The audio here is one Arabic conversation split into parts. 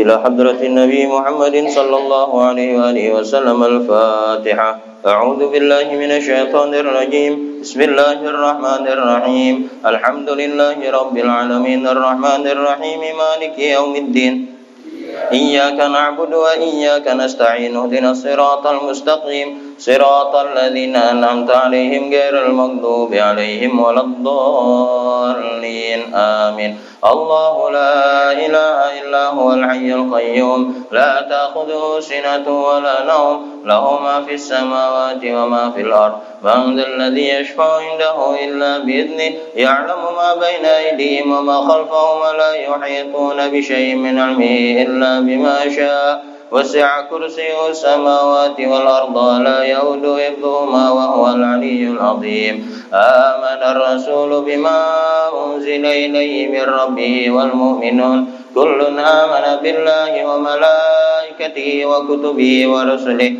إلى حضرة النبي محمد صلى الله عليه وآله وسلم الفاتحة. أعوذ بالله من الشيطان الرجيم. بسم الله الرحمن الرحيم. الحمد لله رب العالمين. الرحمن الرحيم. مالك يوم الدين. إياك نعبد وإياك نستعين. اهدنا الصراط المستقيم. صراط الذين أنعمت عليهم غير المغضوب عليهم ولا الضالين. آمين. الله لا إله إلا هو الحي القيوم. لا تأخذه سنة ولا نوم. له ما في السماوات وما في الأرض. من ذا الذي يشفع عنده إلا بإذنه يعلم ما بين أيديهم وما خلفهم ولا يحيطون بشيء من علمه إلا بما شاء. وسع كرسيه السماوات والأرض لا يؤد حفظهما وهو العلي العظيم. آمن الرسول بما أنزل إليه من ربه والمؤمنون. كل آمن بالله وملائكته وكتبه ورسله.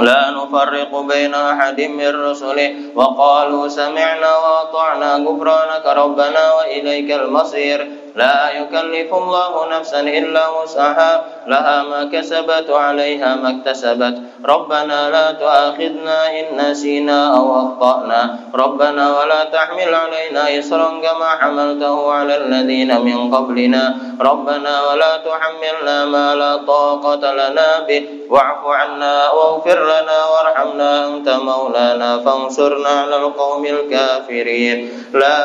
لا نفرق بين أحد من رسله. وقالوا سمعنا وأطعنا غفرانك ربنا وإليك المصير. لا يكلف الله نفسا إلا وسعها لها ما كسبت وعليها ما اكتسبت. ربنا لا تؤاخذنا إن نسينا أو أخطأنا. ربنا ولا تحمل علينا إصرا كما حملته على الذين من قبلنا. ربنا ولا تحملنا ما لا طاقة لنا به. واعف عنا واغفر لنا وارحمنا أنت مولانا فانصرنا على القوم الكافرين. لا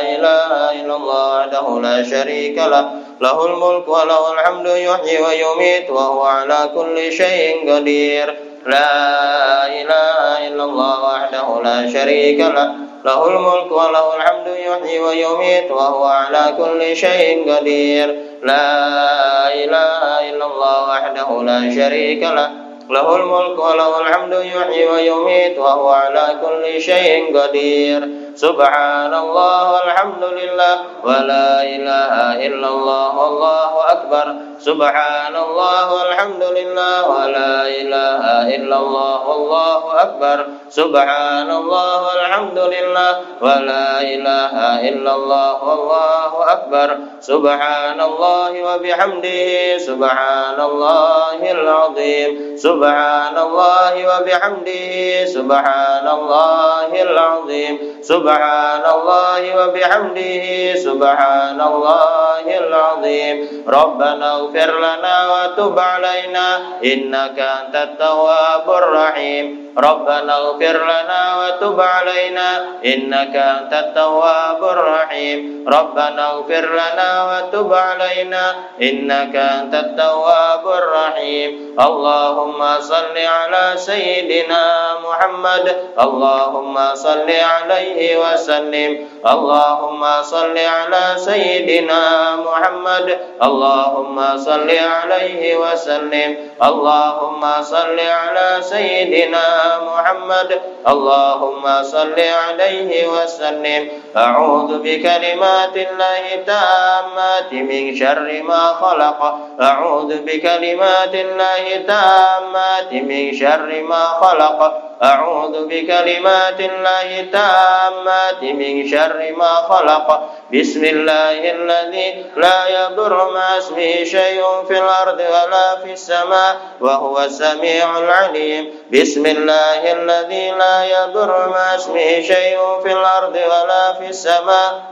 إله إلا الله وحده لا شريك له. له الملك وله الحمد يحيي ويميت وهو على كل شيء قدير. لا إله إلا الله وحده لا شريك له. له الملك وله الحمد يحيي ويميت وهو على كل شيء قدير. لا إله إلا الله وحده لا شريك له. له الملك وله الحمد يحيي ويميت وهو على كل شيء قدير. سبحان الله والحمد لله ولا إله إلا الله والله أكبر. سبحان الله والحمد لله ولا إله إلا الله والله أكبر. سبحان الله والحمد لله ولا إله إلا الله والله أكبر. سبحان الله وبحمده سبحان الله العظيم. سبحان الله وبحمده سبحان الله العظيم. سبحان الله وبحمده سبحان الله العظيم. ربنا اغفر لنا وتب علينا إنك أنت التواب الرحيم. ربنا اغفر لنا وتب علينا إنك أنت التواب الرحيم. ربنا اغفر لنا وتب علينا إنك أنت التواب الرحيم. اللهم صل على سيدنا محمد. اللهم صل عليه وسلم. اللهم صل على سيدنا محمد. اللهم صل عليه وسلم. اللهم صل على سيدنا محمد. اللهم صل عليه وسلم. أعوذ بكلمات الله تامات من شر ما خلق. أعوذ بكلمات الله تامات من شر ما خلق. أعوذ بكلمات الله تامات من شر ما خلق. بسم الله الذي لا يضر مع اسمه شيء في الأرض ولا في السماء وهو السميع العليم. بسم الله الذي لا يضر مع اسمه شيء في الأرض ولا في السماء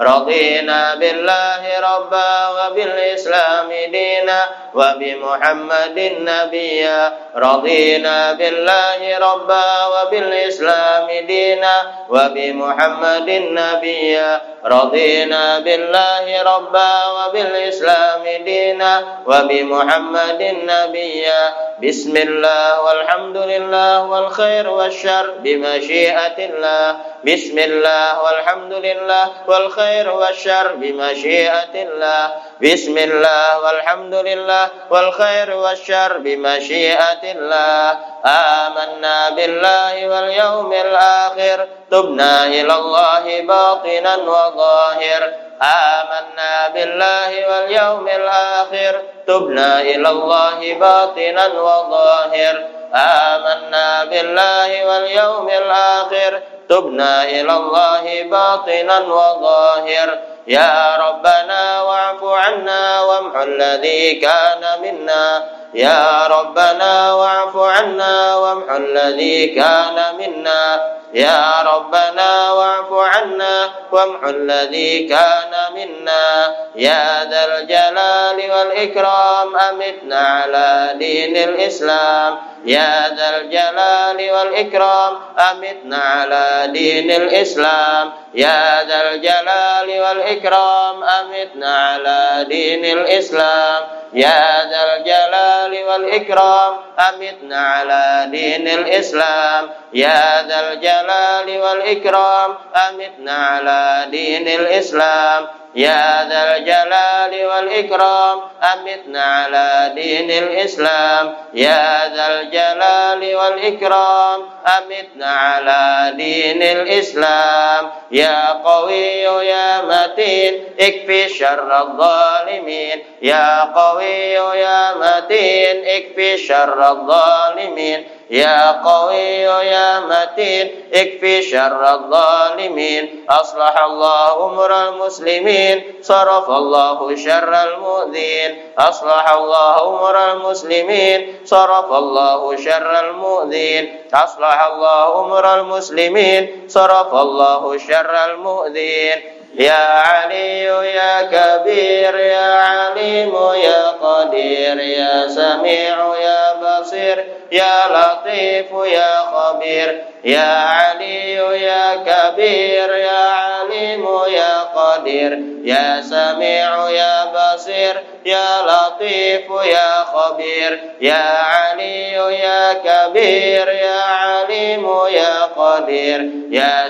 رضينا بالله ربا وبالإسلام دينا وبمحمد نبيا رضينا بالله ربا وبالإسلام دينا وبمحمد نبيا رضينا بالله ربا وبالإسلام دينا وبمحمد نبيا بسم الله والحمد لله والخير والشر بمشيئة الله. بسم الله والحمد لله والخير والشر بمشيئة الله بسم الله والحمد لله والخير والشر بمشيئة الله آمنا بالله واليوم الآخر تبنا إلى الله باطنا وظاهر آمنا بالله واليوم الآخر تبنا إلى الله باطنا وظاهر آمنا بالله واليوم الآخر. تبنا إلى الله باطنا وظاهر. يا ربنا واعف عنا وامح الذي كان منا. يا ربنا واعف عنا وامح الذي كان منا. يا ربنا واعف عنا وامح الذي كان منا. يا ذا الجلال والإكرام أمتنا على دين الإسلام. يا ذا الجلال والإكرام أمتنا على دين الإسلام. يا ذا الجلال والإكرام أمتنا على دين الإسلام. يا ذا الجلال والإكرام أمتنا على دين الإسلام يا ذا الجلال والإكرام أمتنا على دين الإسلام يا ذا الجلال والإكرام أمتنا على دين الإسلام. يا ذا الجلال والإكرام أمتنا على دين الإسلام. يا قوي يا متين اكفي شر الظالمين. يا قوي يا متين اكفي شر الظالمين. يا قوي يا متين اكفي شر الظالمين. أصلح الله أمر المسلمين صرف الله شر المؤذين. أصلح الله أمر المسلمين صرف الله شر المؤذين. أصلح الله أمر المسلمين صرف الله شر المؤذين. يا علي يا كبير يا عليم يا قدير يا سميع يا بصير يا لطيف يا خبير يا علي يا كبير يا عليم يا قدير يا سميع يا بصير يا لطيف يا خبير يا علي يا كبير يا عليم يا قدير يا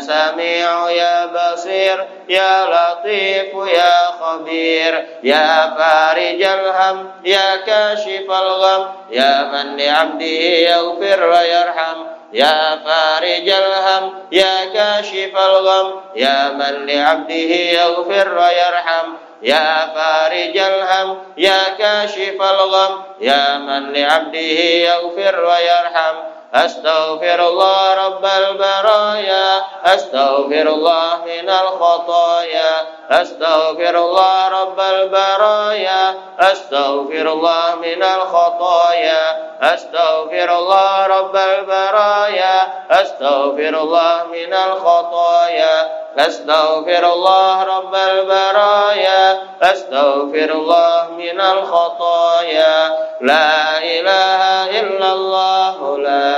بصير يا لطيف يا خبير يا فارج الهم يا كاشف الغم يا من لعبده يغفر ويرحم يا فارج الهم يا كاشف الغم يا من لعبده يغفر ويرحم يا فارج الهم يا كاشف الغم يا من لعبده يغفر ويرحم. أستغفر الله رب البرايا أستغفر الله من الخطايا أستغفر الله رب البرايا أستغفر الله من الخطايا أستغفر الله رب البرايا أستغفر الله من الخطايا أستغفر الله رب البرايا أستغفر الله من الخطايا. لا إله إلا الله لا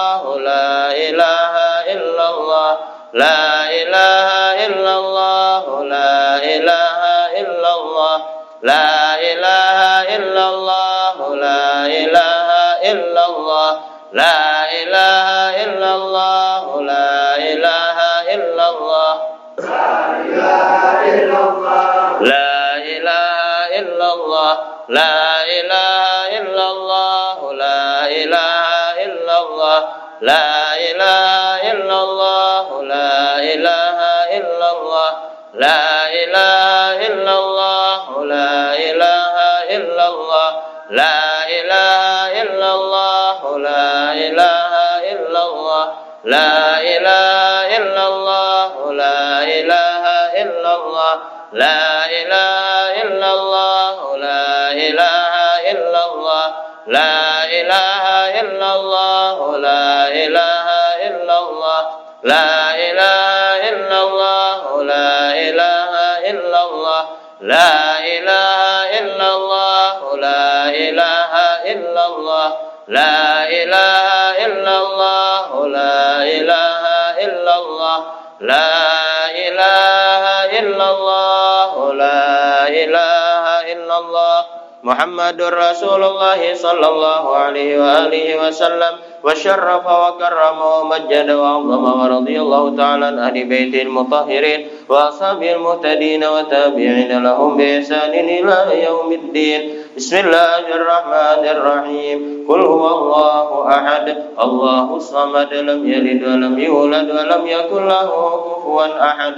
la إلا الله. لا إله إلا الله لا إله إلا لا إله إلا الله لا إله إلا الله لا إله إلا الله لا إله إلا الله. محمد رسول الله صلى الله عليه وآله وسلم. وشرف وكرم ومجد وعظم ورضي الله تعالى عن أهل بيته المطهرين وأصحابه المهتدين وتابعين لهم بإحسان إلى يوم الدين. بسم الله الرحمن الرحيم. قل هو الله أحد. الله الصمد لم يلد ولم يولد ولم يكن له كفوا أحد.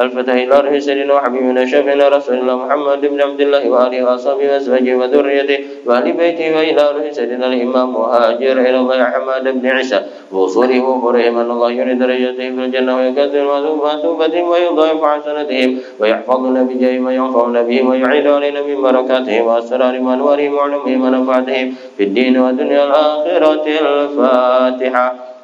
الفتح إلى سيدنا وحبيبنا شفينا رسول الله محمد بن عبد الله وآله وأصحابه وأزواجه وذريته وأهل بيته وإلى سيدنا الإمام مهاجر إلى الله حماد بن عيسى. وصوله وفرهم أن الله يريد درجته في الجنة ويكثر مثوبتهم ويضاعف حسنتهم ويحفظنا بجاههم وينفعنا بهم ويعيد علينا من بركاتهم وأسرارهم وأنوارهم وعلومهم ونفعتهم في الدين والدنيا الآخرة الفاتحة.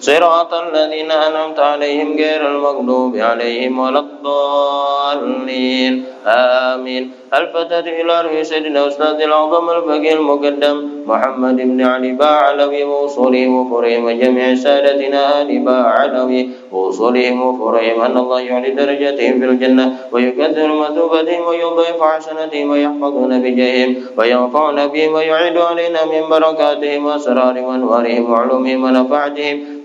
صراط الذين أنعمت عليهم غير المغضوب عليهم ولا الضالين. آمين. الفتاة إلى روح سيدنا أستاذ العظم الفقيه المقدم محمد بن علي باعلوي ووصولهم وفرهم وجميع سادتنا آل باعلوي ووصولهم وفرهم أن الله يعلي درجتهم في الجنة ويكثر مثوبتهم ويضيف حسنتهم ويحفظون بجاههم وينفعون بهم ويعيد علينا من بركاتهم وأسرارهم وأنوارهم وعلومهم ونفعتهم.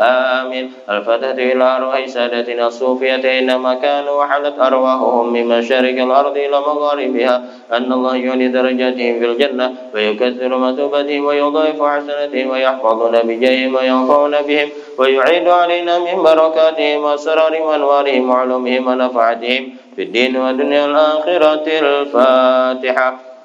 آمين. الفتاة إلى أرواح سادتنا الصوفية إنما كانوا وحلت أرواحهم من مشارق الأرض إلى مغاربها أن الله يولي درجاتهم في الجنة ويكثر مثوبتهم ويضاعف حسنتهم ويحفظنا بجاههم وينفعون بهم ويعيد علينا من بركاتهم وأسرار وأنوارهم وعلومهم ونفعتهم في الدين والدنيا الآخرة الفاتحة.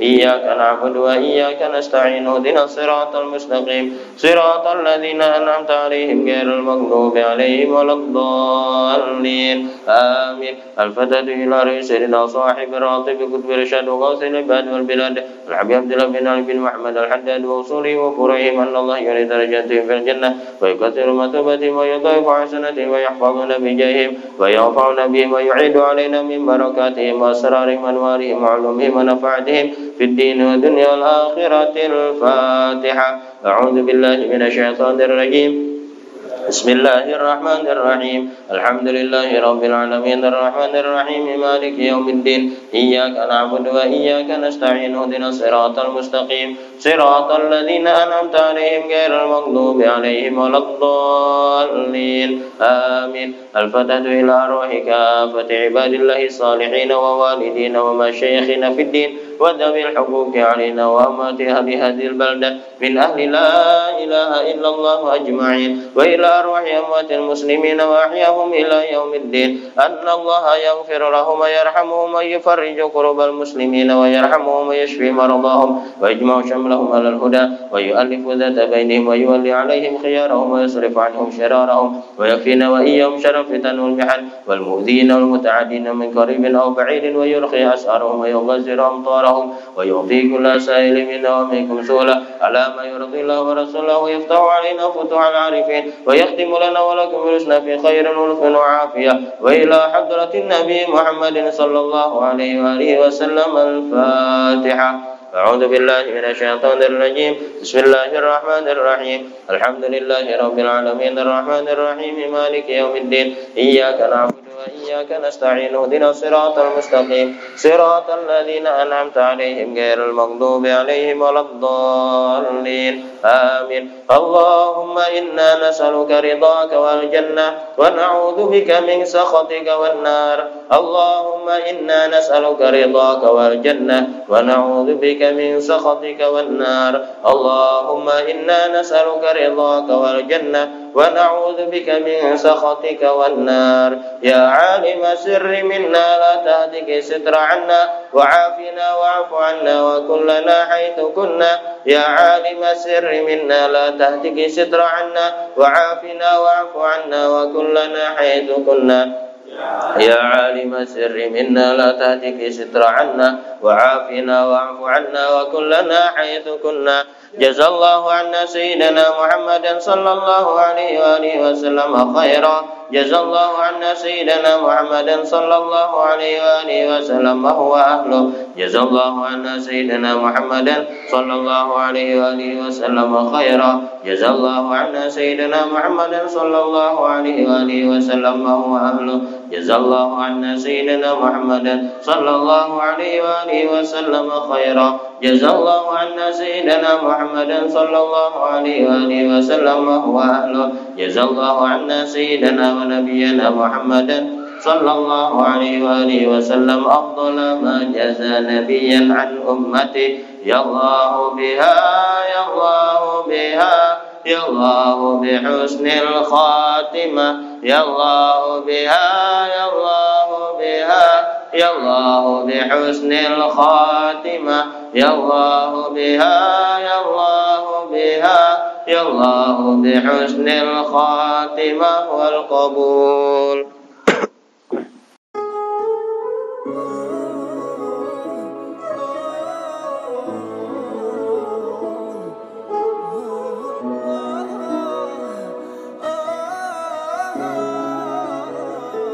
إياك نعبد وإياك نستعين اهدنا الصراط المستقيم. صراط الذين أنعمت عليهم غير المغضوب عليهم ولا الضالين. آمين. الفتاة إلى رئيس سيدنا صاحب الراتب كتب رشاد وغوث العباد والبلاد. الحبيب عبد الله بن علي بن محمد الحداد وصوله وفرعهم أن الله يريد درجاتهم في الجنة ويكثر مثوبتهم ويضاعف حسنتهم ويحفظنا بجاههم وينفعنا بهم ويعيد علينا من بركاتهم وأسرارهم وأنوارهم وعلومهم ونفعتهم. في الدين والدنيا والآخرة الفاتحة. أعوذ بالله من الشيطان الرجيم. بسم الله الرحمن الرحيم. الحمد لله رب العالمين. الرحمن الرحيم. مالك يوم الدين. إياك نعبد وإياك نستعين. اهدنا الصراط المستقيم. صراط الذين أنعمت عليهم غير المغضوب عليهم ولا الضالين. آمين. الفتاة إلى أرواح كافة عباد الله الصالحين ووالدين ومشايخنا في الدين. وذوي الحقوق علينا وأمات أهل هذه البلدة من أهل لا إله إلا الله أجمعين وإلى أرواح أموات المسلمين وأحياهم إلى يوم الدين. أن الله يغفر لهم ويرحمهم ويفرج كرب المسلمين ويرحمهم ويشفي مرضاهم ويجمع شملهم على الهدى ويؤلف ذات بينهم ويولي عليهم خيارهم ويصرف عنهم شرارهم ويكفينا وإياهم شر الفتن والمحن والمؤذين والمتعدين من قريب أو بعيد ويرخي أسعارهم ويغزر أمطارهم ويعطي كل سائل منا ومنكم سؤلا على ما يرضي الله ورسوله ويفتح علينا فتوح العارفين ويختم لنا ولكم الحسنى في خير ولف وعافية. وإلى حضرة النبي محمد صلى الله عليه وآله وسلم الفاتحة. أعوذ بالله من الشيطان الرجيم. بسم الله الرحمن الرحيم. الحمد لله رب العالمين الرحمن الرحيم. مالك يوم الدين. إياك نعبد وإياك نستعين اهدنا الصراط المستقيم. صراط الذين أنعمت عليهم غير المغضوب عليهم ولا الضالين. آمين. اللهم إنا نسألك رضاك والجنة ونعوذ بك من سخطك والنار. اللهم إنا نسألك رضاك والجنة ونعوذ بك من سخطك والنار. اللهم إنا نسألك رضاك والجنة ونعوذ بك من سخطك والنار. يا عالم سر منا لا تهدك ستر عنا وعافنا واعف عنا وكلنا حيث كنا. يا عالم سر منا لا تهدك ستر عنا وعافنا واعف عنا وكلنا حيث كنا. يا عالم سر منا لا تهتك ستر عنا وعافنا واعف عنا وكلنا حيث كنا. جزى الله عنا سيدنا محمدا صلى الله عليه وآله وسلم خيرا. جزى الله عنا سيدنا محمدا صلى الله عليه وآله وسلم وهو أهله. جزى الله عنا سيدنا محمدا صلى الله عليه وآله وسلم خيرا. جزى الله عنا سيدنا محمدا صلى الله عليه وآله وسلم وهو أهله. جزى الله عنا سيدنا محمدا صلى الله عليه وآله وسلم خيرا. جزى الله عنا سيدنا محمدا صلى الله عليه وآله وسلم وهو أهله. جزى الله عنا سيدنا ونبينا محمدا صلى الله عليه وآله وسلم أفضل ما جزى نبيا عن أمته. يا الله بها يا الله بها يا الله بحسن الخاتمة. يا الله بها يا الله بها يا الله بحسن الخاتمة. يا الله بها يا الله يا الله بحسن الخاتمة والقبول.